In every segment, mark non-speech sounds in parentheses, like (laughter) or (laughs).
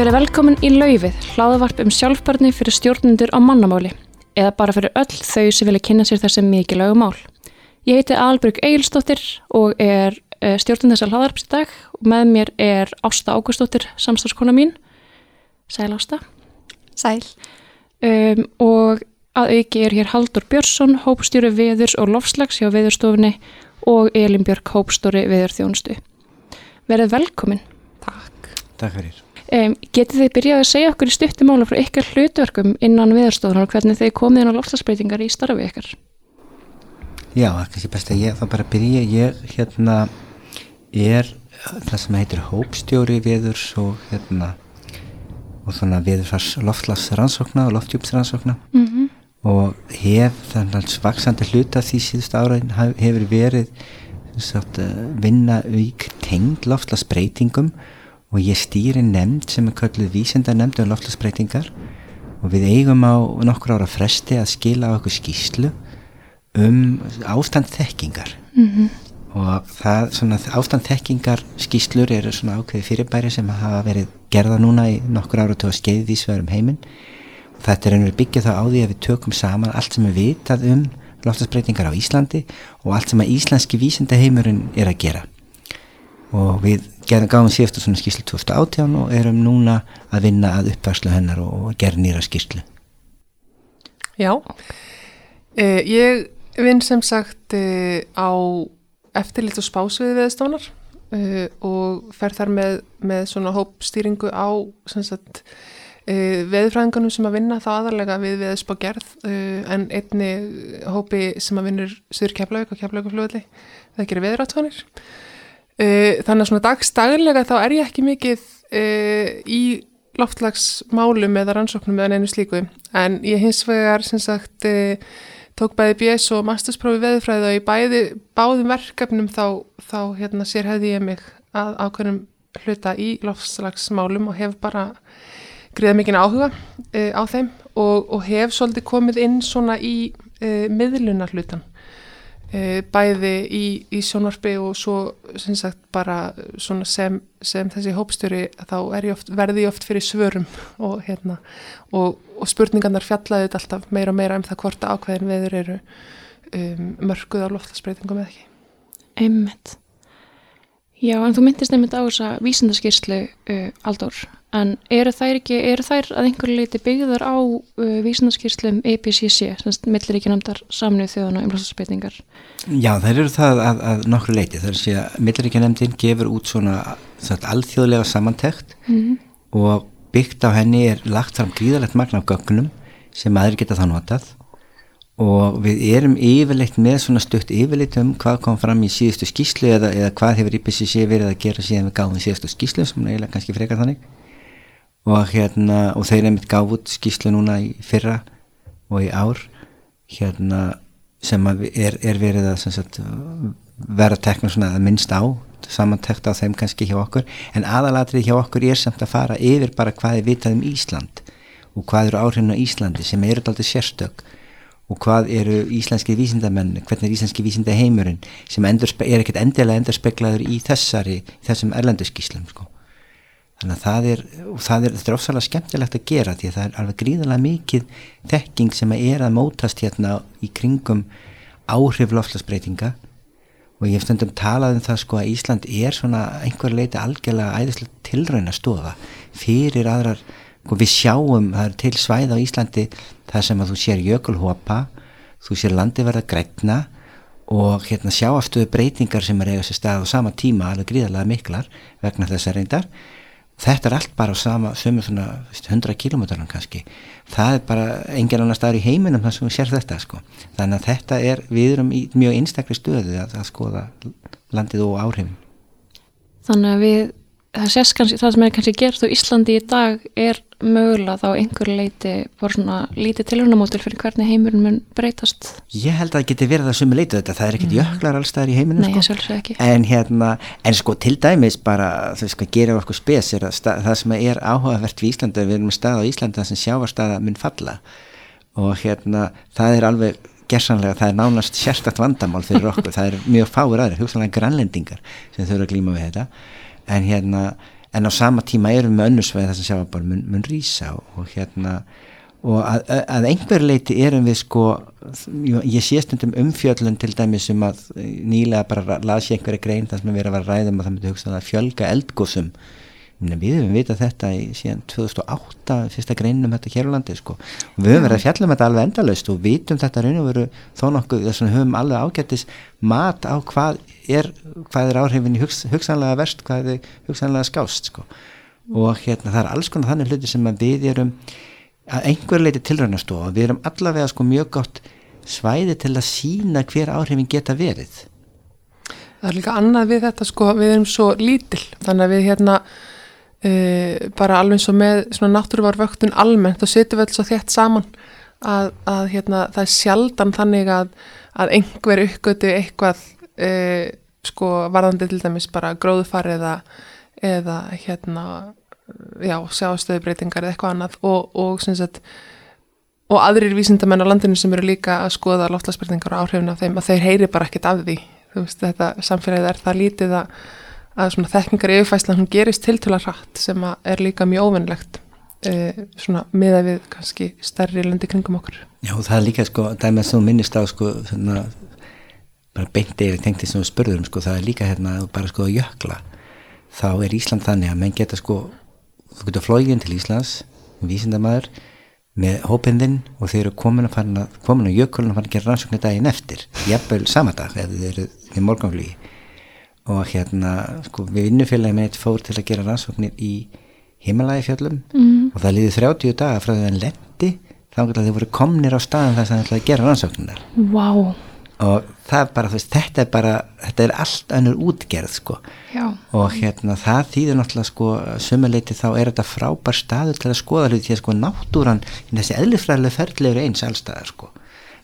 Verið velkomin í Laufið, hlaðavarp um sjálfbarni fyrir stjórnundur á mannamáli eða bara fyrir öll þau sem vilja kynna sér þessi mikilvægu mál. Ég heiti Albrug Egilstóttir og er eh, stjórnund þessar hlaðarps í dag og með mér er Ásta Águstóttir, samstagskona mín. Sæl Ásta. Sæl. Um, og að auki er hér Haldur Björnsson, hópstjóri veðurs og lofslags hjá veðurstofunni og Elin Björk, hópstóri veðurþjónustu. Verið velkomin. Takk. Takk fyrir. Um, getið þið byrjað að segja okkur í stuttumála frá ykkar hlutverkum innan viðarstofunar og hvernig þið komið inn á lofslagsbreytingar í starfi ykkar? Já, það er kannski best að ég þá bara byrja. Ég hérna er það sem heitir hópstjóri viðurs og hérna og svona viðurfars loftlagsrannsókna og loftjúpsrannsókna Mm -hmm. og hef þannig vaksandi hluta því síðust ára hefur verið sagt, vinna auk tengd loftlagsbreytingum og ég stýri nefnd sem er kallið vísenda nefnd um loftlagsbreytingar og við eigum á nokkur ára fresti að skila á okkur skýslu um ástand þekkingar. Mm -hmm. og það, svona, ástand þekkingar skýslur eru svona ákveði fyrirbæri sem hafa verið gerða núna í nokkur ára til að skeiði því sverum heiminn. Og þetta er einhverju byggja þá á því að við tökum saman allt sem er vitað um loftasbreytingar á Íslandi og allt sem að íslenski vísindaheimurinn er að gera og við gerðum gáðum síðastu svona skýslu 2018 og erum núna að vinna að uppværslu hennar og gera nýra skýslu Já, eh, ég vinn sem sagt eh, á eftirlit og spásviði viðstónar eh, og fer þar með, með svona hópstýringu á sem sagt eh, veðfræðingunum sem að vinna þá aðalega við veðspá gerð eh, en einni hópi sem að vinnur Suður Keflavík og Keflavíkufljóðli það gerir veðráttónir eh, þannig að svona dagstaglega þá er ég ekki mikið eh, í loftlagsmálum eða rannsóknum eða neinu slíku. En ég hins vegar sem sagt e, tók bæði BS og mastersprófi veðurfræði og í bæði báðum verkefnum þá, þá hérna sér hefði ég mig að ákveðnum hluta í loftslagsmálum og hef bara greiða mikinn áhuga e, á þeim og, og hef svolítið komið inn svona í e, miðlunar hlutan bæði í, í sjónvarpi og svo sem sagt bara svona sem, sem þessi hópstjóri þá ég oft, verði ég oft fyrir svörum (laughs) og, hérna, og, og spurningarnar fjallaði þetta alltaf meira og meira um það hvort ákveðin veður eru um, mörguð á loftasbreytingum eða ekki. Einmitt. Já, en þú myndist nefnitt á þessa vísindaskýrslu uh, Aldur, en eru þær ekki, eru þær að einhverju leiti byggðar á uh, vísindaskýrslum EPCC, semst milliríkjanamdar samnið þjóðana um loftasbreytingar? Já, þær eru það að, að nokkru leiti. Það er að segja að milliríkjanemdin gefur út svona sagt, alþjóðlega samantekt Mm -hmm. og byggt á henni er lagt fram gríðalegt magna af gögnum sem aðri geta þá notað og við erum yfirleitt með svona stutt yfirleitt um hvað kom fram í síðustu skýslu eða, eða hvað hefur IPCC verið að gera síðan við gáðum síðustu skýslu sem er eiginlega kannski frekar þannig. Og hérna og þeir er mitt gáð út skýslu núna í fyrra og í ár hérna sem er, er verið að sagt, vera tekna svona að minnst á samantekt á þeim kannski hjá okkur. En aðalatrið hjá okkur er samt að fara yfir bara hvað er vitað um Ísland og hvað eru áhrifin á Íslandi sem eru alltaf sérstök og hvað eru íslenski vísindamenn hvernig er íslenski vísindaheimurinn sem endur, er ekkert endilega endurspeglaður í þessari, þessum erlenduskíslum sko. þannig að það er og það er, þetta er ofsalega skemmtilegt að gera því að það er alveg gríðalega mikið þekking sem er að mótast hérna í kringum áhrif lofslagsbreytinga og ég hef stundum talað um það sko að Ísland er svona einhver leiti algjörlega æðislega tilrauna stofa fyrir aðrar og við sjáum, það er til svæð á Íslandi þar sem að þú sér jökulhopa þú sér landi verða grætna og hérna sjáafstöðu breytingar sem er eiga sér stað á sama tíma alveg gríðarlega miklar vegna þessar reyndar. Þetta er allt bara á sama sömu svona 100 kilómetran kannski. Það er bara engin annar staður í heiminum þar sem við sér þetta sko. Þannig að þetta er, við erum í mjög einstakli stöðu að, að skoða landið og áhrifin. Þannig að við það sést kannski, það sem er kannski gert á Íslandi í dag er mögulega þá einhver leiti bara svona lítið tilhörnumótil fyrir hvernig heimurinn mun breytast. Ég held að það geti verið það sem er leitið þetta. Það er ekkert jöklar allstaðar í Nei, sko. en hérna, en sko til dæmis bara þau sko gera okkur spes er að það sem er áhugavert við Íslanda við erum stað á Íslanda sem sjávarstaða mun falla. Og hérna það er alveg gersanlega, það er nánast sérstakt vandamál fyrir okkur, það er mjög fáir aðrir hugsanlega grannlendingar sem þurfa að glíma við þetta en hérna, en á sama tíma erum við önnusvæði þar sem sjávar mun, mun rýsa og, og hérna og að, að einhver leiti erum við sko ég sé stundum umfjöllun til dæmis um að nýlega bara las ég einhverja grein þar sem við erum að ræða um að það myndi hugsa að fjölga eldgóðsum við höfum vitað þetta í síðan 2008 fyrsta greinum þetta hér á landi sko. og við höfum verið að fjalla um þetta alveg endalaust og vitum þetta raun og veru þó nokkuð þess að við höfum alveg ágættis mat á hvað er, hvað er áhrifin í hugs, hugsanlega verst hvað er hugsanlega skást sko. og hérna það er alls konar þannig hluti sem við erum að einhver leiti tilraunastofa við erum allavega sko mjög gátt svæði til að sína hver áhrifin geta verið Það er líka annað við þetta sko, við erum svo lítil þannig að við hérna e, bara alveg eins og með svona náttúruvarvöktun almennt og setjum við alls svo þétt saman að, að hérna það er sjaldan þannig að, að einhver uppgötu eitthvað e, sko varðandi til dæmis bara gróðufari eða, eða hérna já, sjáastöðubreitingar eða eitthvað annað og, og sagt og aðrir vísindamenn á landinu sem eru líka að skoða loftlagsbreytingar og áhrifin af þeim að þeir heyri bara ekkert af því. Veist þetta samfélagið er það lítið að, að svona þekkingar yfirfæsla hún gerist tiltala hratt sem er líka mjög óvinnlegt e, svona miða við kannski stærri löndi kringum okkur. Já það er líka sko, dæmið sem minnist á sko svona, bara beinti yfir tengti sem við spurðum sko það er líka hérna bara sko jökla. Þá er Ísland þannig að menn geta sko þú getur flógin til Íslands vísindamæður með hópindinn og þeir eru komin að fara komin á jökulun og fara að gera rannsóknir daginn eftir jafnvel sama dag ef þeir eru í morganflugi og hérna sko við vinnufélagi með eitt fór til að gera rannsóknir í himmalagi fjöllum mm. og það liði 30 daga frá því að hann lendi þá getur þeir voru komnir á staðan þess að það ætlaði að gera rannsóknir wow og það er bara, þú veist, þetta er bara þetta er allt önnur útgerð sko. Og hérna það þýður náttúrulega sko, sumuleiti þá er þetta frábær staður til að skoða hluti því að sko náttúran þessi eðlifræðilega ferli eru eins allstaðar sko.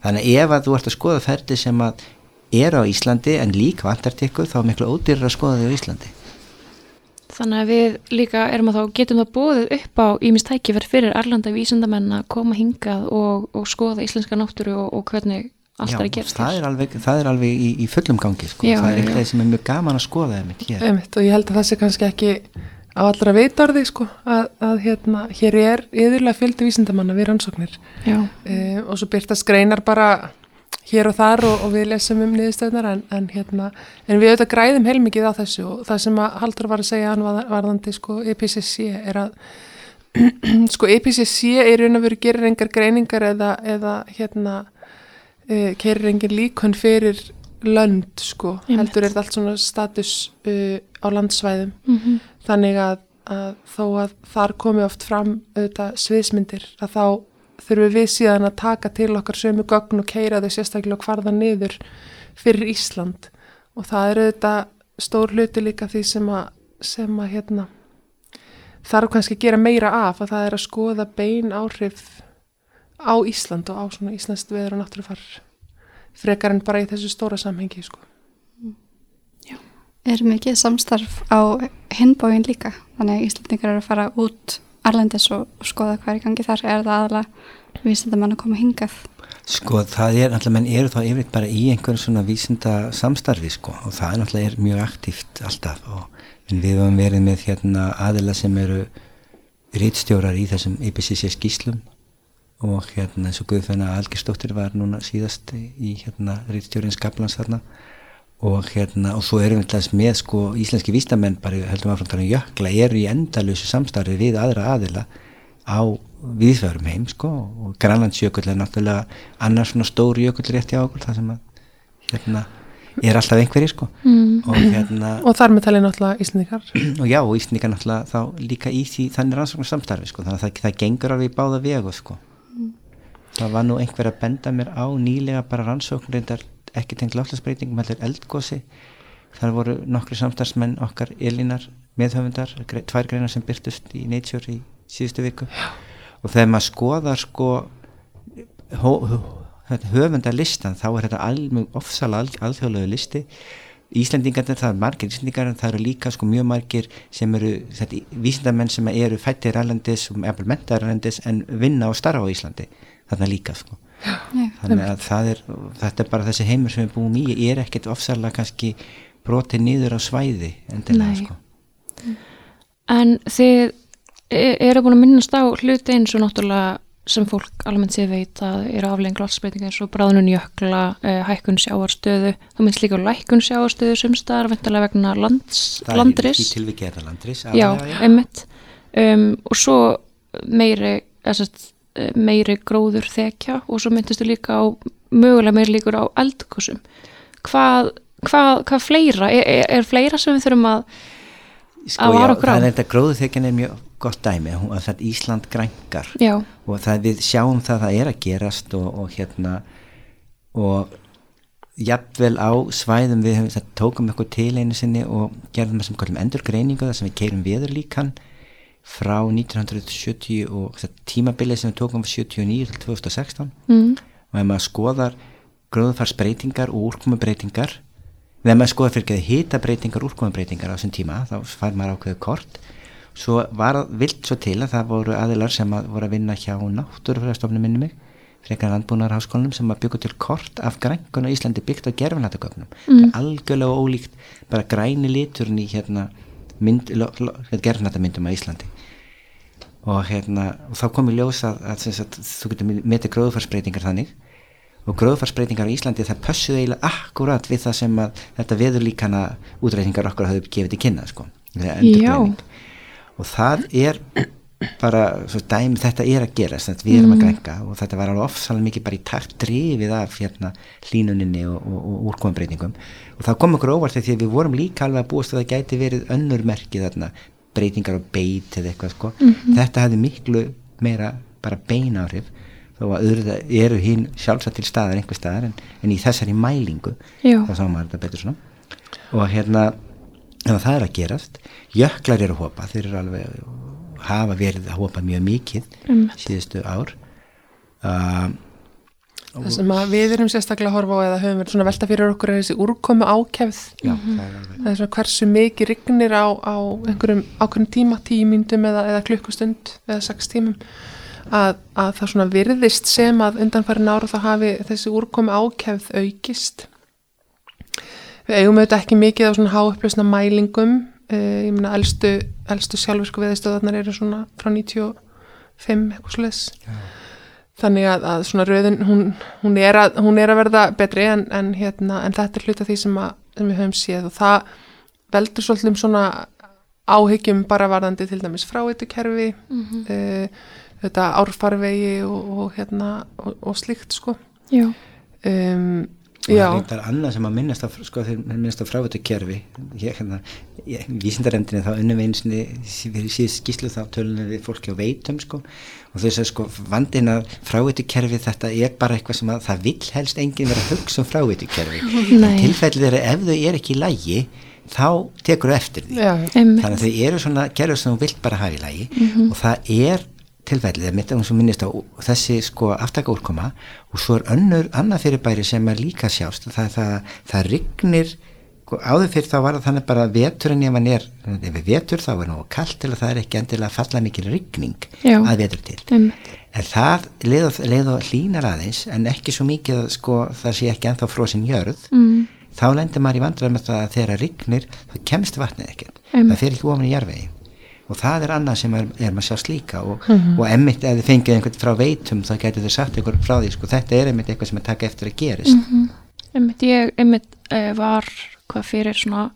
Þannig ef að þú ert að skoða ferli sem að er á Íslandi en líka vantartikku þá er miklu ódýrar að skoða því á Íslandi. Þannig að við líka erum að þá getum það bóðið upp á ímistækifær fyrir Erlanda vísindamenn að koma hingað og, og skoða íslenska náttúru og, og hvernig allt Já, er að gerast það er alveg, það er alveg í, í fullum gangi sko. Já, það er eitthvað sem er mjög gaman að skoða einmitt hér. Einmitt, og ég held að það sé kannski ekki á allra veitarði sko, að, að hérna, hér er yðurlega fjöldi vísindamanna við rannsóknir. Já, e, og svo byrtast greinar bara hér og þar og, og við lesum um niðurstöðnar en, en, hérna, en við auðvitað græðum heilmikið á þessu og það sem að Haldur var að segja hann var, varðandi sko, EPCC er að (clears throat) sko EPCC er raun og veru gerir engar greiningar eða, eða hérna uh, keirir engin líkon fyrir lönd sko, heldur er þetta allt svona status uh, á landsvæðum. Mm þannig að, að þó að þar komi oft fram auðvitað sviðsmyndir að þá þurfum við síðan að taka til okkar sömu gögn og keira þau sérstaklega hvarða niður fyrir Ísland. Og það er auðvitað stór hluti líka því sem að, sem að hérna, þarf kannski að gera meira af að það er að skoða bein áhrif á Ísland og á svona Íslandst veður og náttúrufar frekar en bara í þessu stóra samhengi sko. er mikið samstarf á hinbóin líka? Þannig að Íslandingar eru að fara út Arlendis og, og skoða hvað er í gangi þar er það aðalega vísindamann að koma hingað? Sko það er náttúrulega, menn eru þá yfirleitt bara í einhverjum svona vísinda samstarfi sko og það er er mjög aktíft alltaf og við höfum verið með hérna aðila sem eru rítstjórar í þessum IPCC skýslum og hérna eins og Guðfenna Algersdóttir var núna síðast í hérna rítstjórin Skaplans þarna og hérna og svo erum við alltaf með sko íslenski vístamenn bara heldum að frá jökla eru í endalösu samstarfi við aðra aðila á viðfærum heim sko. Og Grænlandsjökull er náttúrulega annars svona stór jökull rétt hjá okkur það sem að hérna er alltaf einhverjir sko. Mm. og hérna og þar með talið náttúrulega Íslandingar (clears throat) og já og Íslandingar náttúrulega þá líka í því þannig rannsóknar samstarfi sko. Þannig að það, það gengur alveg í báða vegu sko. Það var nú einhver að benda mér á nýlega bara rannsóknar reyndar ekki tengt láflagsbreytingum heldur eldgósi þar voru nokkri samstarfsmenn okkar Elinar meðhöfundar, tvær greinar sem byrtust í Nature í síðustu viku. Og þegar maður skoðar sko höfundarlistan þá er þetta alveg ofsala al, alþjóðlegu listi. Íslendingarnir, það er margir Íslendingar en það eru líka sko mjög margir sem eru þetta, vísindamenn sem eru fættir erlendis og eða mentar erlendis en vinna og starfa á Íslandi. Þarna líka sko Nei, þannig að það er, þetta er bara þessi heimur sem við búum í er ekkert ofsalega kannski brotið niður á svæði endilega sko En þið e- eru búin að minnast á hluti eins og náttúrulega sem fólk almennt séð veit að eru aflegin glatsbreytinga eins og bráðnun jökla, uh, hækkun sjáarstöðu, þú minnst líka lækkun sjáarstöðu sem staðar vendalega vegna lands, Það landris. í tilviki er það landris. Já, einmitt. Um, og svo meiri, þessast, meiri gróður þekja og svo myndistu líka á mögulega meiri líkur á eldkussum. Hvað, hvað, hvað fleira? Er, er, er fleira sem við þurfum að Sko, að vara okkur á? það er þetta gróðuþekjan er mjög gott dæmi að það Ísland grængar Já, og það við sjáum það að það er að gerast og, og hérna og jafnvel á svæðum við tókum eitthvað til einu sinni og gerðum það sem kallum endurgreiningu þar sem við keirum viður líkan frá 1970 og tímabilið sem við tókum frá 79 til 2016 mm. og ef maður skoðar gróðufarsbreytingar og úrkomubbreytingar ef maður skoðar fyrir ekki hitabbreytingar og úrkomubbreytingar á þessum tíma þá fær maður ákveðu kort svo var vilt svo til að það voru aðilar sem að voru að vinna hjá náttúrufræðastofnum minni mig frekar landbúnarháskólanum sem að byggja til kort af grængun á Íslandi byggt á gerfinlætagögnum mm. algjörlega ólíkt bara græni liturinn í hérna mynd, gerfinlætamyndum á Íslandi og hérna og þá kom í ljós að, að, að, þú getur metið gróðfarsbreytingar þannig. Og gróðfarsbreytingar á Íslandi það pössuði eiginlega akkurat við það sem að þetta veður líkana útrætingar okkur hafði gefið til kynna sko, og það er bara dæmi þetta er að gera við erum að grænka. Og þetta var alveg ofsalega mikið bara í takt drifið af hérna hlínuninni og, og, og úrkombreytingum og það kom okkur óvart að við vorum líka alveg að búast að það gæti verið önnur merkið þarna breytingar og beit eða eitthvað sko mm -hmm. þetta hefði miklu meira bara beinárif þó að auðvitað eru hinn sjálfsagt til staðar einhver staðar en, en í þessari mælingu Já. þá sá maður þetta betur svona og hérna ef það er að gerast jöklar eru að hopa, þeir eru alveg hafa verið að hopa mjög mikið um. síðustu ár uh, Það sem við erum sérstaklega að horfa á eða höfum verið svona velta fyrir okkur er þessi úrkomu ákefð. Já, -hmm. það er alveg það er svona hversu mikið rignir á, á einhverjum ákveðnum tíma, tíu myndum eða, eða klukkustund eða sex tímum. Að, að það svona virðist sem að undanfærin ára þá hafi þessi úrkomu ákefð aukist. Við eigum auðvitað ekki mikið á svona háupplösna mælingum. Uh, ég meina elstu, elstu sjálfurku viðstöðarnar eru svona frá 95 eitthvað sluðis þannig að, að svona rauðin hún, hún, er að, hún er að verða betri en, en, hérna, en þetta er hluta því sem, að, sem við höfum séð og það veldur svolítið um svona áhyggjum bara varðandi til dæmis fráeitukerfi mm -hmm. uh, þetta árfarvegi og, og, hérna, og, og slíkt sko um, það er annað sem að minnast á, sko, minnast á frávötu kerfi hérna, vísindarendinni þá unnum einsinni fyrir síðust skíslu þá tölunum við fólki á veitum sko, og þess að sko vandin að frávötu kerfi þetta er bara eitthvað sem að það vil helst enginn vera að hugsa um frávötu kerfi (laughs) tilfellið er að ef þau er ekki í lægi þá tekur þau eftir því. Já. þannig að þau eru svona kerfi sem þú vilt bara hafa í lægi mm -hmm. og það er tilfellið, mitt að hún minnist á þessi sko aftaka úrkoma og svo er önnur annað fyrirbæri sem er líka sjást það, það, það rignir sko, áður fyrir þá var það þannig bara veturinn ef hann er, ef við vetur þá er náðu kallt til að það er ekki endilega falla mikil rigning Já. að vetur til um. en það leið og hlínar aðeins en ekki svo mikið sko það sé ekki enþá frósin jörð mm. þá lendir maður í vandræð með það að þegar rignir þá kemst vatnið ekkert um. það fer ekki ofan í jörvegi og það er annað sem er, er maður sjá slíka og, mm -hmm. og emmitt ef þið fengið einhvern frá veitum þá getur þið sagt einhvern frá því sko, þetta er emmitt eitthvað sem er taka eftir að gerist mm -hmm. Emmitt, ég emmitt uh, var hvað fyrir svona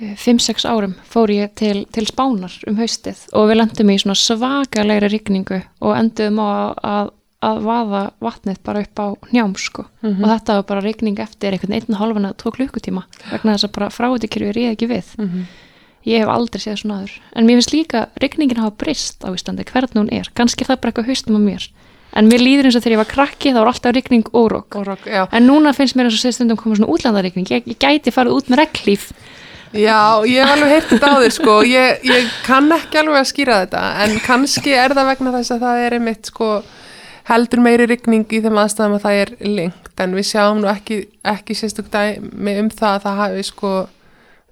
5-6 árum fór ég til, til spánar um haustið og við lendum í svona svakalegri rigningu og enduðum á að, að vaða vatnið bara upp á njám sko mm -hmm. og þetta var bara rigning eftir einhvern einn og halvan að tvo klukkutíma vegna þess að bara fráutikirfi er ég ekki við mm -hmm. Ég hef aldrei séð svona aður en mér finnst líka rigningin hafa brist á Íslandi hvernig hún er, kannski það bara eitthvað haustum á mér. En mér líður eins og þegar ég var krakki þá var alltaf rigning og rók en núna finnst mér eins og séð stundum koma svona útlandarigning ég, ég gæti farið út með reglíf Já, ég hef alveg heyrt þetta á þér sko. Ég, ég kann ekki alveg að skýra þetta. En kannski er það vegna þess að það er einmitt sko heldur meiri rigning í þeim aðstæðum að það er lengt. En við sjáum nú ekki, ekki sérstök dæmi um það að það hafi sko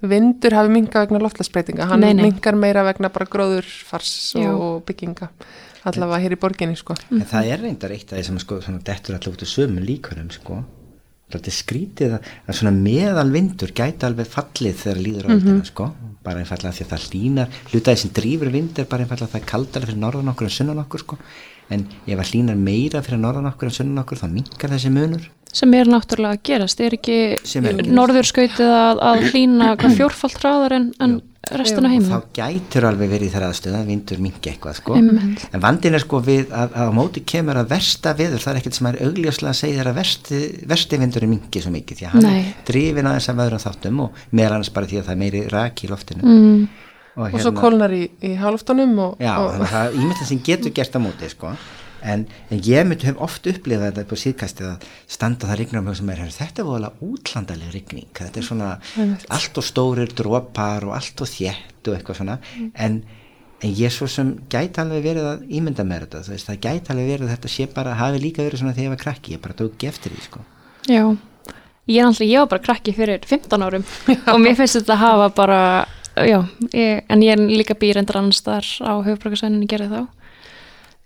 vindur hafi minga vegna loftlagsbreytinga, hann Nei, nei. mingar meira vegna bara gróðurfars Já. og bygginga allavega hér í borginni sko. En það er reyndar eitt af því sem sko, svona dettur alltaf út af sömu líkunum sko. Þetta er skrítið að, að svona meðalvindur gæti alveg fallið þegar líður á mm -hmm. sko, bara einfallega því að það hlínar hlutaði sem drýfur vind er bara einfallega að það er kaldara fyrir norðan okkur en sunnan okkur sko. En ef það hlínar meira fyrir norðan okkur en sunnan okkur þá minkar þessi munur sem er náttúrulega að gerast, er ekki norðurskautið að, að hlína fjórfald hraðar en, en restina heima? þá gætur alveg verið þar aðstöða vindur mingi eitthvað sko. En vandin er sko við að, að á móti kemur að versta viður, það er ekkert sem er augljóslega að segja þér að versti, versti vindur er mingi svo mikið því að hann Nei. er drifin aðeins af öðrum þáttum og meðal annars bara því að það er meiri rak í loftinu. Mm. og, hérna, og svo kólnar í, í hálftónum og, já, og, þannig að það er ímyndin sem getur gert á móti sko en, en ég myndi hef oft upplifað þetta på síðkastið að standa það rignar mjög sem er þetta er voðalega útlandaleg rigning. Þetta er svona allt og stórir drópar og allt og þjætt og eitthvað svona. Mm. en, en ég svo sem gæti alveg verið að ímynda með þetta veist, það gæti alveg verið að þetta sé bara hafi líka verið svona þegar ég var krakki, ég bara tók ekki eftir því sko. Já, ég er alltaf ég var bara krakki fyrir 15 árum (laughs) og mér finnst þetta að hafa bara já, ég, en ég er líka býrendur annars þar á höfbrukarsvæninni gerði þá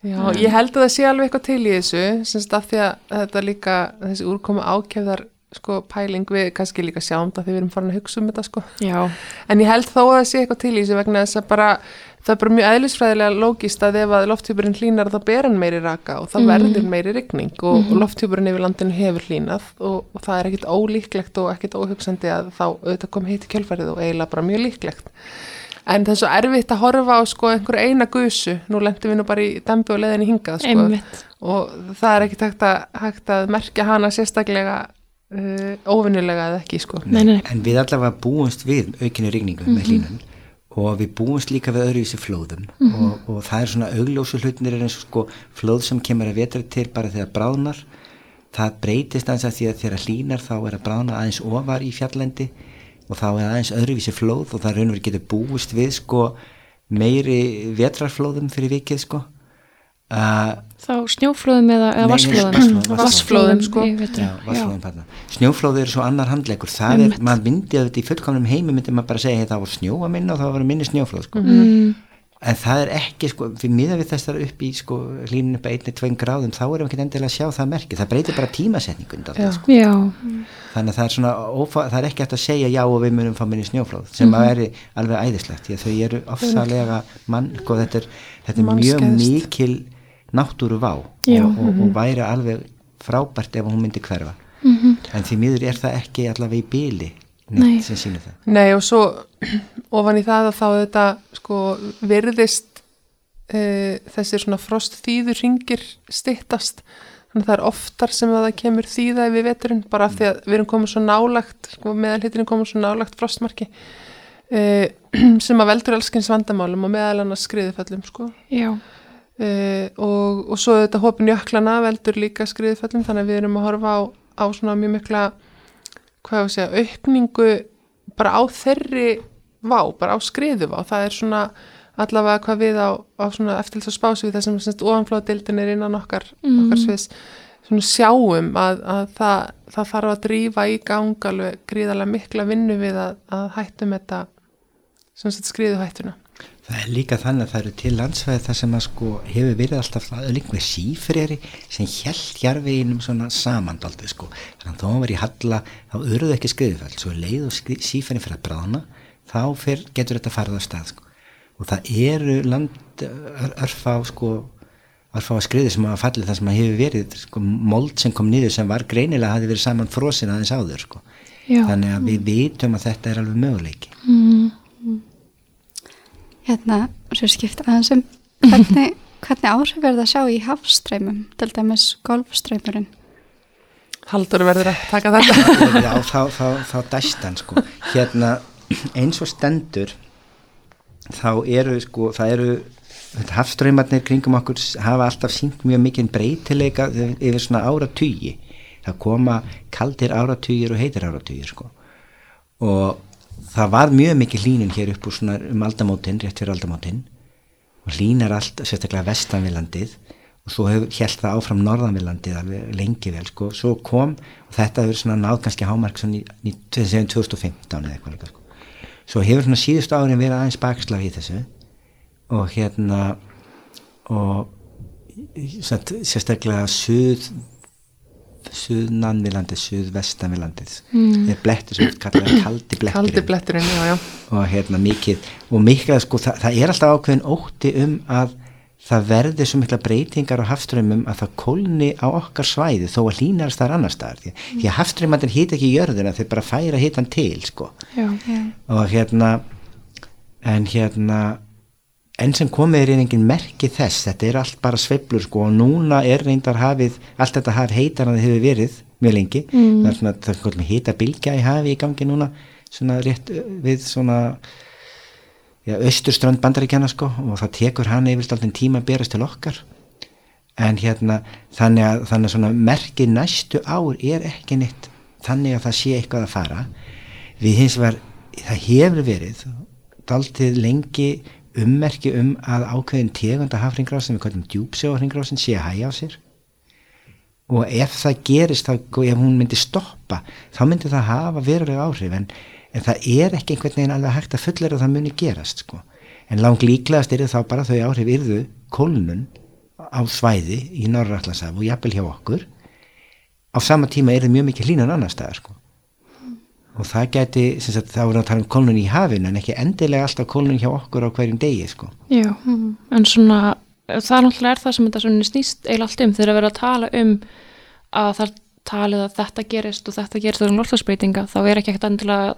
Já, mm. ég held að það sé alveg eitthvað til í þessu semst af því að þetta líka þessi úrkomu ákefðar sko pæling við kannski líka sjáum þetta þegar við erum farin að hugsa um þetta sko Já. en ég held þó að það sé eitthvað til í þessu vegna þess að bara það er bara mjög eðlisfræðilega lógist að ef að lofthjúpurinn hlínar þá ber hann meiri raka og þá mm. verður meiri rigning og, mm. og lofthjúpurinn yfir landinu hefur hlínað og, og það er ekkit ólíklegt og ekkit óhugsandi að þá auðvitað kom heiti kjölfarið og eiginlega bara mjög líklegt en það er svo erfitt að horfa á sko einhver eina gusu, nú lendum við nú bara í dembi og leðinni hingað sko Einmitt. og það er ekkit hægt að, hægt að merkja hana sérstaklega uh, óvinnulega eða ekki sko nei, nei. En við allavega búumst við aukinu ringningu mm -hmm. með mhm. hlínun og við búumst líka við öðruvísi flóðum mm -hmm. og, og það er svona augljósu hlutnir eins og sko flóð sem kemur að vetra til bara þegar bráðnar það breytist aðeins að því að þegar hlínar þá er að bráðna aðeins ofar í fjallendi og þá er aðeins öðruvísi flóð og það raunverð getur búist við sko meiri vetrarflóðum fyrir vikið sko. Uh, þá snjóflóðum eða, eða vassflóðum vassflóðum sko. já, vassflóðum, snjóflóður er svo annar handleikur það er, maður myndi að þetta í fullkomnum heimi myndi maður bara segja hey, það var snjó að minna og það var minni snjóflóð sko. Mm en það er ekki sko, fyrir miða við þessar upp í sko hlínun upp að einni, tvein gráðum þá erum við ekki endilega að sjá það merki það breytir bara tímasetningun sko. þannig að það er svona, það er ekki eftir að segja já og við munum fá minni snjóflóð sem mm -hmm. veri alveg æðislegt þau eru ofsalega mann, sko þetta er, þetta er mjög mikil náttúru vá og, og, og, og væri alveg frábært ef hún myndi hverfa. Mm -hmm. en því miður er það ekki allavega í byli Nei. sem sínir það. Nei og svo (clears throat) ofan í það að þá þetta sko virðist e, þessir svona frost þýður ringir stittast þannig að það er oftar sem að það kemur þýða við veturinn bara af því að við erum komið svo nálagt sko meðal hittirinn komið svo nálagt frostmarki e, (clears throat) sem að veldur allskins vandamálum og meðal annars skriðiföllum sko Já e, og, og svo þetta hópin jöklana veldur líka skriðiföllum þannig að við erum að horfa á, á svona mjög mikla hvað ég segja, aukningu bara á þeirri vá, bara á skriðu vá, það er svona allavega hvað við á, á svona eftirlis og spásu við þessum ofanflóðdildin er innan okkar, mm. okkar sviðs svona sjáum að, að það, það þarf að drífa í gang alveg gríðarlega mikla vinnu við að, að hættum þetta skriðu hættuna Það er líka þannig að það eru til landsvæði þar sem að sko hefur verið alltaf líka sífreri sem held jarfiðinum svona samandaldið sko. Þannig að þá var í halla, þá öruðu ekki skriðufall svo leið og sífreri fyrir að brána þá fyr, getur þetta farið á stað sko. Og það eru land örfa á sko örfa á skriði sem að falli það sem að hefur verið sko mold sem kom niður sem var greinilega hafi verið saman frosin aðeins áður sko. Já. þannig að við vitum að þetta er alveg möguleiki. Mm hérna, svo skipt aðeins um hvernig, (laughs) hvernig áhrif verður það að sjá í hafstreymum, til dæmis golfstreymurinn Haldur verður að taka þetta. (laughs) Já, þá, þá, þá dæstan sko. Hérna, eins og stendur þá eru sko, það eru hafströymarnir kringum okkur hafa alltaf sínt mjög mikið breytileika yfir svona áratugji það koma kaldir áratugir og heitir áratugir sko. Og það var mjög mikið hlínun hér upp úr svona um aldamótin, rétt fyrir aldamótin. Og hlínar allt, sérstaklega vestan við landið. Og svo held það áfram norðan við landið alveg lengi vel sko, svo kom og þetta hefur svona náð kannski hámark svona í 2015 eða eitthvað sko. svo hefur svona síðustu árin verið aðeins bakslag í þessu. Og hérna og sérstaklega söð suðnan við landið, suðvestan við landið mm. er blettur sem kallar kaldi bletturinn kaldi bletturinn, já, já og hérna mikið, og mikið sko, það, það er alltaf ákveðin ótti um að það verði svo mikla breytingar á hafströmmum að það kólni á okkar svæði þó að hlýnarast þar annar staðar því, mm. því að hafströmmandir hýta ekki í jörðuna þeir bara færa hýtan til sko Já. og hérna en hérna enn sem komið er einhvern merki þess þetta er allt bara sveiflur sko og núna er reyndar hafið, allt þetta haf heitar en það hefur verið mjög lengi. Mm. það er svona, það er svona heita bilgja í hafi í gangi núna svona rétt við svona ja, austurströnd bandaríkjana sko og það tekur hann yfirst alltaf tíma að berast til okkar. En hérna þannig að þannig að svona merki næstu ár er ekki neitt þannig að það sé eitthvað að fara. Við hins vegar, það hefur verið daldið lengi ummerki um að ákveðin tegunda hafringráð sem við kallum djúpsjóhringráðsin sé að hægja á sér. Og ef það gerist, þá, ef hún myndi stoppa þá myndi það hafa verulega áhrif en, en það er ekki einhvern veginn alveg hægt að fullera það muni gerast sko. en lang líklegast er það bara þau áhrif yrðu kólnun á svæði í Norrallasaf og jafnvel hjá okkur. Á sama tíma er það mjög mikið hlínan annar staðar sko og það geti, sagt, er það að tala um kólnun í hafinu en ekki endilega alltaf kólnun hjá okkur á hverjum degi sko. Já, mm. en svona það er náttúrulega er það sem þetta snýst eiginlega allt um þegar að vera að tala um að það talið að þetta gerist og þetta gerist um lortlagsbreytinga þá er ekki ekkert endilega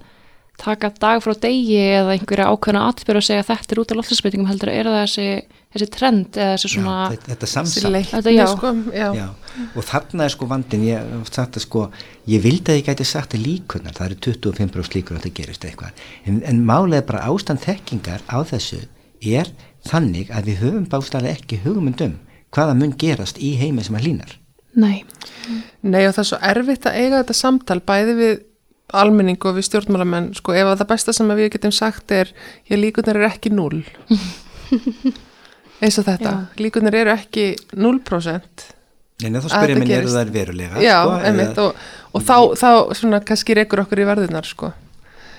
taka dag frá degi eða einhverja ákveðna atbyrg og segja að þetta er út af lortlagsbreytingum heldur er það þessi, þessi trend eða þessi svona já, þetta þetta, já. Sko, og þarna er sko vandin ég, sagt, sko, ég vildi að ég gæti sagt að líkunar, það eru 25% líkur að þetta gerist eitthvað. En, en málega bara ástand þekkingar á þessu er þannig að við höfum bástæðilega ekki hugmyndum hvaða mun gerast í heimi sem að línar Nei. Nei og það er svo erfitt að eiga þetta samtal bæði við almenning og við stjórnmálamenn sko ef að það besta sem við getum sagt er ég líkunar er ekki 0 (laughs) eins og þetta Já. líkunar eru ekki 0% En þá spyrir mér eru það verulega Já, sko, einmitt og, og þá, þá svona kannski reykur okkur í varðunar sko.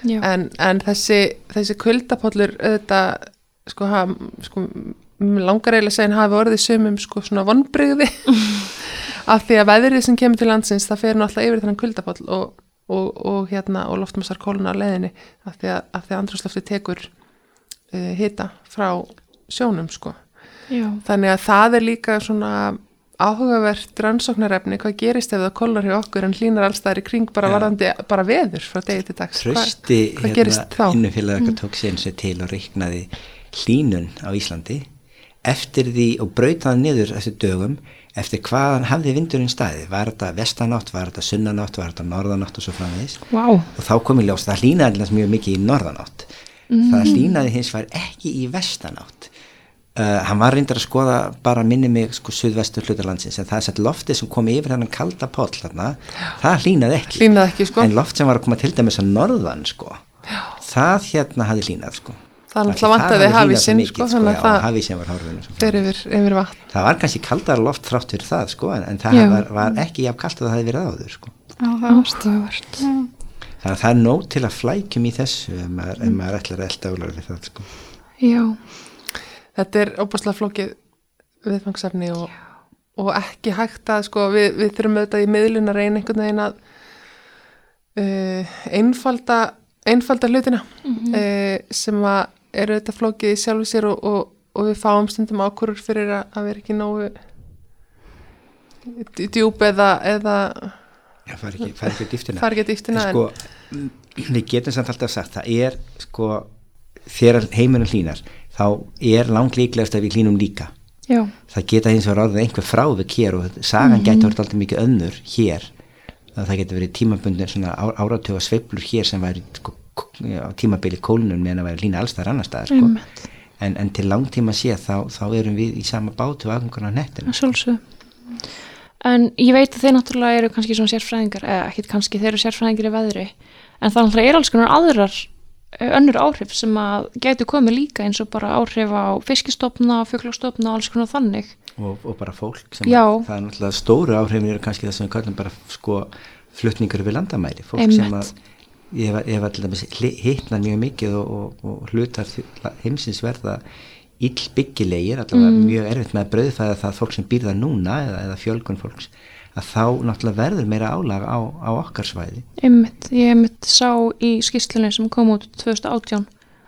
En, en þessi, þessi kuldapollur auðvitað sko, ha, sko langar eiginlega að segja hann hafi orðið sömum sko svona vonbreyði (laughs) af því að veðrið sem kemur til landsins það fer náttúrulega yfir þannig kuldapoll og, og, og hérna og loftmassar kóluna á leðinni af því að, að andrúslofti tekur uh, hita frá sjónum sko Já. þannig að það er líka svona áhugavert rannsóknarefni hvað gerist ef það kólar hjá okkur en hlínar allstaðar í kring bara varðandi bara veður frá degi til dags Trösti Hva, hvað gerist hérna, þá? Innufélag mm. tók sér eins og til og reiknaði hlínun á Íslandi eftir því og brautaði niður þessu dögum eftir hvaðan hafði vindurinn staði var þetta vestanátt, var þetta sunnanátt var þetta norðanátt og svo framvegis wow. og þá kom ég ljóst, það hlýnaði alltaf mjög mikið í norðanátt mm. það hlýnaði hins var ekki í vestanátt uh, hann var reyndar að skoða bara minni mig sko suðvestur hlutarlandsins en það er sett loftið sem kom yfir hann kalda pól þarna, það hlýnaði ekki, hlýnaði ekki sko. en loft sem var að koma til dæmis að norðan sko, Já. það hérna hafði hlýnað sko það er náttúrulega vant að þið hafi sinn sko, þannig að það fer yfir, yfir vatn það var kannski kaldar loft þrátt fyrir það sko, en, en það var, var ekki jafn kallt að það hefði verið áður sko. ástofart þannig að það er nóg til að flækjum í þessu ef maður, mm. maður ætlar að elda álar við það sko. já þetta er óbúslega flókið viðfangsefni og, og ekki hægt að sko, við, við þurfum auðvitað í miðlun að reyna einhvern veginn að uh, einfalda einfalda hlutina mm -hmm. uh, sem að eru þetta flókið í sjálfu sér og, og, og við fáum stundum ákvörur fyrir að, að vera ekki nógu djúb eða, eða Já, far ekki, far ekki dýftina, far ekki dýftina en, sko, en... við getum samt alltaf sagt það er sko þegar heimunum hlínar þá er langt líklegast að við hlínum líka Já. það geta eins og ráðið einhver frávik hér og sagan mm -hmm. getur alltaf mikið önnur hér það getur verið tímabundin svona áratöga sveiblur hér sem væri sko á tímabili kólunum meðan að vera lína allstæðar annar staðar sko. en, en til langtíma sé þá, þá erum við í sama bátu aðgangurna nettinu En ég veit að þeir náttúrulega eru kannski svona sérfræðingar eða ekkit kannski þeir eru sérfræðingar í veðri. En það náttúrulega er alls konar aðrar önnur áhrif sem að getur komið líka eins og bara áhrif á fiskistofna, fjöglastofna og alls konar þannig. Og, og bara fólk sem að, það er náttúrulega stóru áhrifin eru kannski það sem við kallum bara sko flutningur við landamæri. Fólk Einmitt. sem að ég hef alltaf hittnað mjög mikið og, og, og hlutar heimsins verða ill byggilegir allavega mm. mjög erfitt með að brauðfæða það fólk sem býrða núna eða, eða fjölgun fólks að þá náttúrulega verður meira álag á, á okkar svæði. Einmitt, ég einmitt sá í skýslunni sem kom út 2018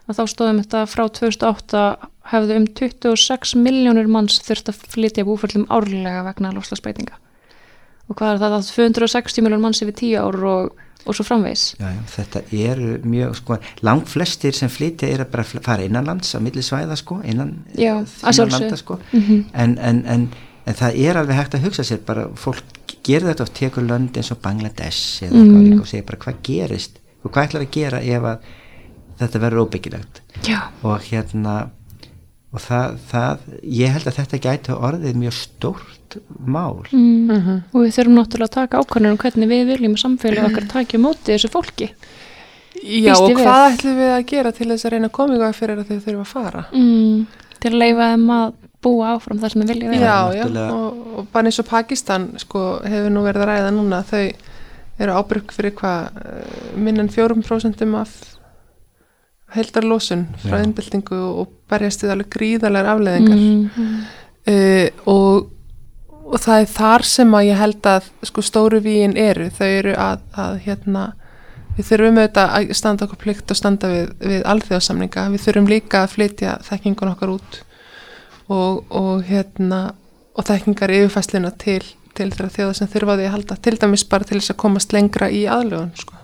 að þá stóðum þetta frá 2008 hefðu um 26 miljónir manns þurft að flytja búföllum árlega vegna lofslagsbreytinga og hvað er það? Að 260 miljón manns yfir 10 ár og, og svo framvegs já, já, þetta eru mjög sko, langt flestir sem flytja er að bara fara innanlands á milli svæða sko, innan Já, eh, sjálfsögðu. landa, sko. Mhm. en, en, en, en það er alveg hægt að hugsa sér bara fólk gerir þetta og tekur lönd eins og Bangladesh eða Mm. líka og segir bara hvað gerist og hvað ætlar að gera ef að þetta verður óbyggilegt Já, og hérna og það, það, ég held að þetta gæti orðið mjög stórt mál mm. og við þurfum náttúrulega að taka ákvörnum hvernig við viljum að samfélag okkar takja á móti þessu fólki Já, Býst og við. hvað ætlum við að gera til þess að reyna að koma ykkur fyrir að þau þurfa að fara? mm. til að leifa þeim að búa áfram þar sem við viljum vera Já, já, og, og bara eins og Pakistan sko, hefur nú verið að ræða núna þau eru ábyrg fyrir hvað eh, minna en 4% af heldarlósun frá Já. innbyltingu og berjast við alveg gríðarlegar afleðingar mm. uh, og, og það er þar sem að ég held að sko stóru víin eru, þau eru að, að hérna, við þurfum auðvitað að standa okkur plikt og standa við, við alþjóðsamninga, við þurfum líka að flytja þekkingun okkar út og, og hérna og þekkingar yfirfæslina til til þeirra þjóða sem þurfa því að halda til dæmis bara til þess að komast lengra í aðlögun sko.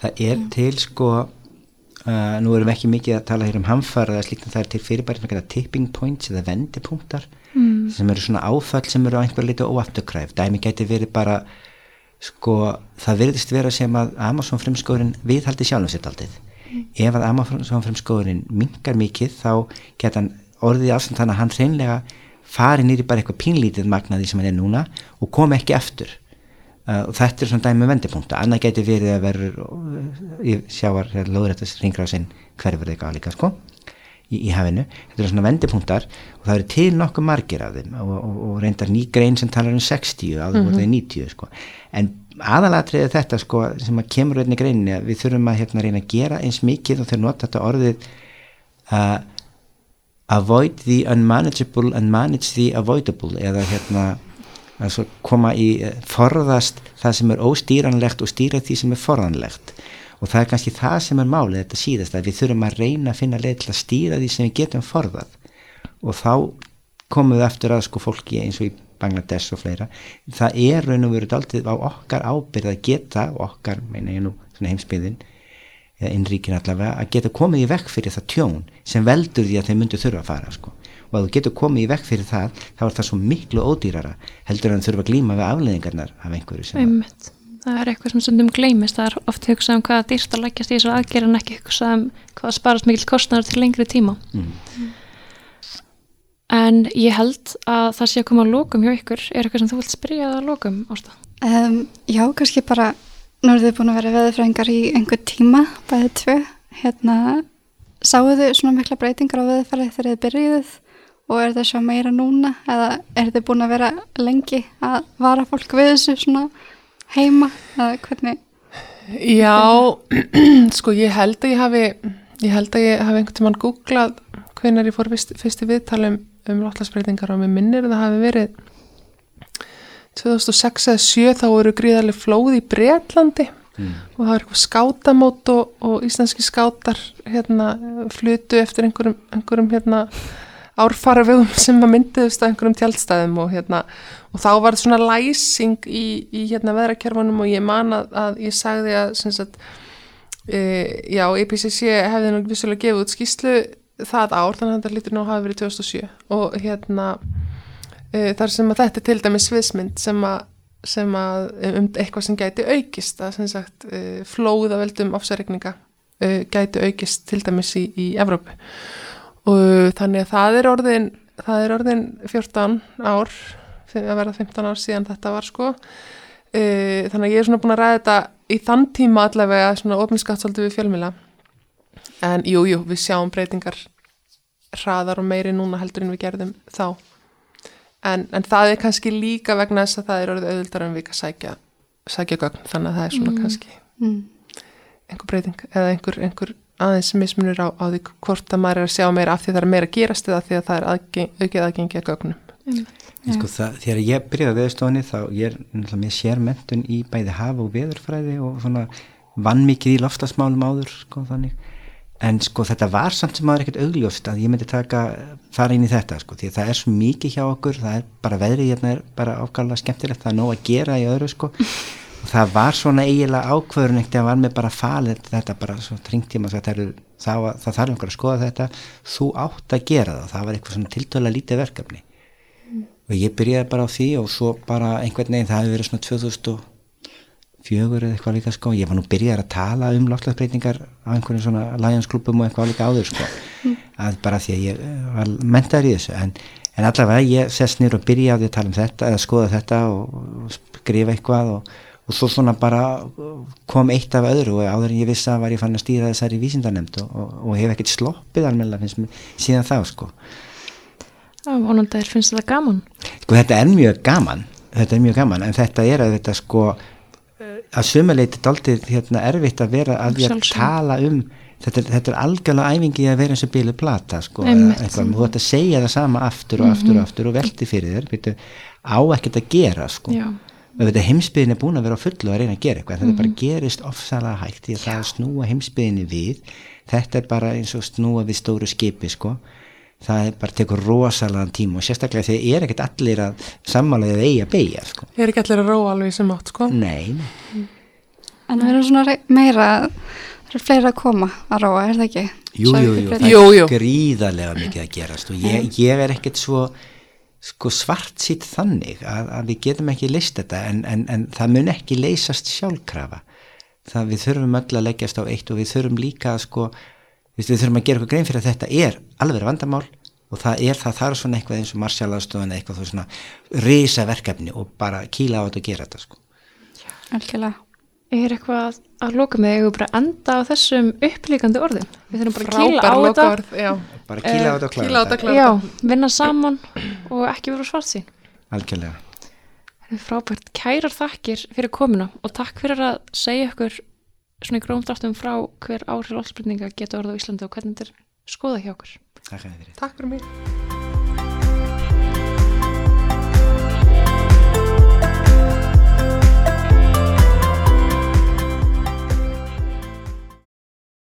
það er til sko uh, nú erum við ekki mikið að tala hér um hamfara eða slíkt en það er til fyrirbæri geta tipping points eða vendipunktar mm. sem eru svona áfall sem eru á einhver liti óafturkræf. Dæmi gæti verið bara sko það verðist vera sem að Amazon fremskóðurinn viðhaldi sjálfum sér aldrei ef að Amazon fremskóðurinn mingar mikið þá geta hann orðið ástand þannig að hann hreinlega fari nýri bara eitthvað pínlítið magnaði sem hann er núna og kom ekki eftir og þetta er svona dæmi með vendipunkta. Annað gæti verið að verður uh, í sjávar lóðrættas ringrásin hverfur eitthvað líka sko í, í hafinu, þetta eru svona vendipunktar og það eru til nokkuð margir af þeim og, og, og reyndar ný grein sem talar um 60 áður voru það 90 sko. En aðalatriðið þetta sko sem að kemur einni greininni að við þurfum að hérna reyna að gera eins mikið og þeir nota þetta orðið uh, avoid the unmanageable and manage the avoidable eða hérna altså koma í eh, forðast það sem er óstýranlegt og stýra því sem er forðanlegt. Og það er kannski það sem er málið þetta síðast að við þurfum að reyna að finna leið til að stýra því sem við getum forðað. Og þá komum við eftir að sko fólki eins og í Bangladesh og fleira. Það er raun og verið aldrei á okkar ábyrð að geta og okkar meina ég nú svona heimsbyðin eða innríkin allavega að geta komið í vekk fyrir það tjón sem veldur því að þeir myndu þurfa að fara sko. Og að þú getur komið í vekk fyrir það þá er það svo miklu ódýrara heldur en þurfa að glíma við afleðingarnar af einhverju sem Einmitt. Það er eitthvað sem stundum gleymist, það er oft hugsað um hvað dýrt að leggjast í þessu aðgerð en ekki hugsað um hvað sparast mikill kostnæður til lengri tíma. mm, En ég held að það sé að koma að lókum hjá ykkur. Er eitthvað sem þú vilt spyrja að lókum, Ásta? Um, já, kannski bara, nú eru þið búin að vera veðurfræðingar í einhver tíma, bæðið tvö, hérna, sáu þið svona mikla breytingar á veðurfærið þegar þið byrjuðuð og er það svo meira núna? Eða er þið búin að vera lengi að vara fólk við þessu svona heima? Eða hvernig? Já, (clears throat) sko ég held að ég hafi ég held að ég hafi einhvern tímann googlað hvenar ég fór fyrst, fyrst í viðtalum um loftlagsbreytingar og mér minnir að það hafi verið 2006 eða 7 þá voru gríðarlega flóð í Bretlandi. Mm, og það var eitthvað skátamót og, og íslenski skátar hérna flutu eftir einhverjum, einhverjum hérna árfarvegum (laughs) sem að myndiðust að einhverjum tjaldstæðum og hérna og þá var svona læsing í, í hérna veðrakerfunum og ég man að, að ég sagði að sagt e, já, EPCC hefði nú vissulega gefið út skýslu það ár þannig að þetta lítur nú að hafa verið 2007 og hérna e, þar sem að þetta er til dæmis sviðsmynd sem að sem að um eitthvað sem gæti aukist að sagt uh, flóða veldum ofsarregninga uh, gæti aukist til dæmis í, í Evrópu og þannig að það er orðin það er orðin 14 ár að verða 15 ár síðan þetta var sko uh, þannig að ég er svona búin að ræða þetta í þann tíma allavega svona ofinskatt svolítið við fjölmila en jú, jú, við sjáum breytingar hraðar og meiri núna heldur en við gerðum þá En, en það er kannski líka vegna þess að það er orðið auðvildar en við að sækja, sækja gögn, þannig að það er svona Mm. kannski Mm. einhver breyting eða einhver, einhver aðeins mismunur á, á því hvort að maður er að sjá meira af því að það er meira að gerast eða því að það er aðgeng, aukið aðgengi að gögnum. En sko það, þegar ég byrjaði á veðurstofunni þá ég er náttúrulega með sérmentun í bæði hafa og veðurfræði og svona vann mikið í lofslagsmálum áður sko þannig. En sko þetta var samt sem maður ekkert augljóst að ég myndi taka fara inn í þetta sko því að það er svo mikið hjá okkur það er bara veðrið hérna er bara ákvæmlega skemmtilegt það er nóg að gera í öðru sko það var svona eiginlega ákvörun ekkert að var með bara falið þetta bara svo tringtíma það, er, það, var, það þarf einhver að skoða þetta. Þú átt að gera það það var eitthvað svona tiltöla lítið verkefni. Og ég byrjaði bara á því og svo bara einhvern veginn það hefur verið svona 2004 eða eitthvað líka sko. Ég var nú byrjaði að tala um láslagsbreytingar á einhvern svona læjansklubum og eitthvað líka áður sko. (laughs) Að bara því að ég eh, var mentaður í þessu. En, en allavega ég sest nýr og byrjaði að tala um þetta eða skoða þetta og skrifa eitthvað og, og svo svona bara kom eitt af öðru og áður en ég vissi að var ég fann að stýra þessari vísindarnemnd og, og hef ekkert sloppið almenna finnst mér síðan þá sko. Það vonandi þér finnst þetta gaman. Sko þetta er mjög gaman, þetta er mjög gaman en þetta er að þetta sko að sumuleiti daldið hérna erfitt að vera að, að tala um þetta, þetta er algjörlega æfingi að vera eins og bílu plata sko, eitthvað, þú ætti að segja það sama aftur og aftur og aftur og velti fyrir þér á ekkert að gera sko heimsbyðin er búin að vera fullu að reyna að gera eitthvað, þetta bara gerist ofsalega hægt því að það snúa heimsbyðinni við þetta er bara eins og snúa við stóru skipi sko það bara tekur rosalega tíma og sérstaklega þegar ég er ekkert allir að sammálaðið að eigi að beigja sko. Ég er ekki allir að róa alveg sem átt sko. Nei, nei. En það eru svona meira það eru fleira að koma að róa, er það ekki? Jú, jú, jú, það jú, jú. er gríðarlega mikið að gerast og ég, ég er ekkert svo sko, svart sitt þannig að, að við getum ekki leist þetta en, en, en það mun ekki leysast sjálfkrafa það við þurfum öll að leggjast á eitt og við þurfum líka að sko við þurfum að gera eitthvað grein fyrir að þetta er alveg vandamál og það er það þarf svona eitthvað eins og marsjálfstofan eitthvað svona reysa verkefni og bara kýla á þetta og gera þetta sko. Algjörlega. Er eitthvað að loka með eða bara enda á þessum upplíkandi orðum? Við þurfum bara að kýla á þetta. Bara kýla á þetta og klára þetta. Já, vinna saman og ekki vera svart sín. Algjörlega. Er frábært. Kærar þakkir fyrir komuna og takk fyrir að segja ykkur svona í grómdráttum frá hver áhrif allsbyrninga geta orða á Íslandi og hvernig þetta er skoða hjá okkur. Takk fyrir. Takk fyrir mig.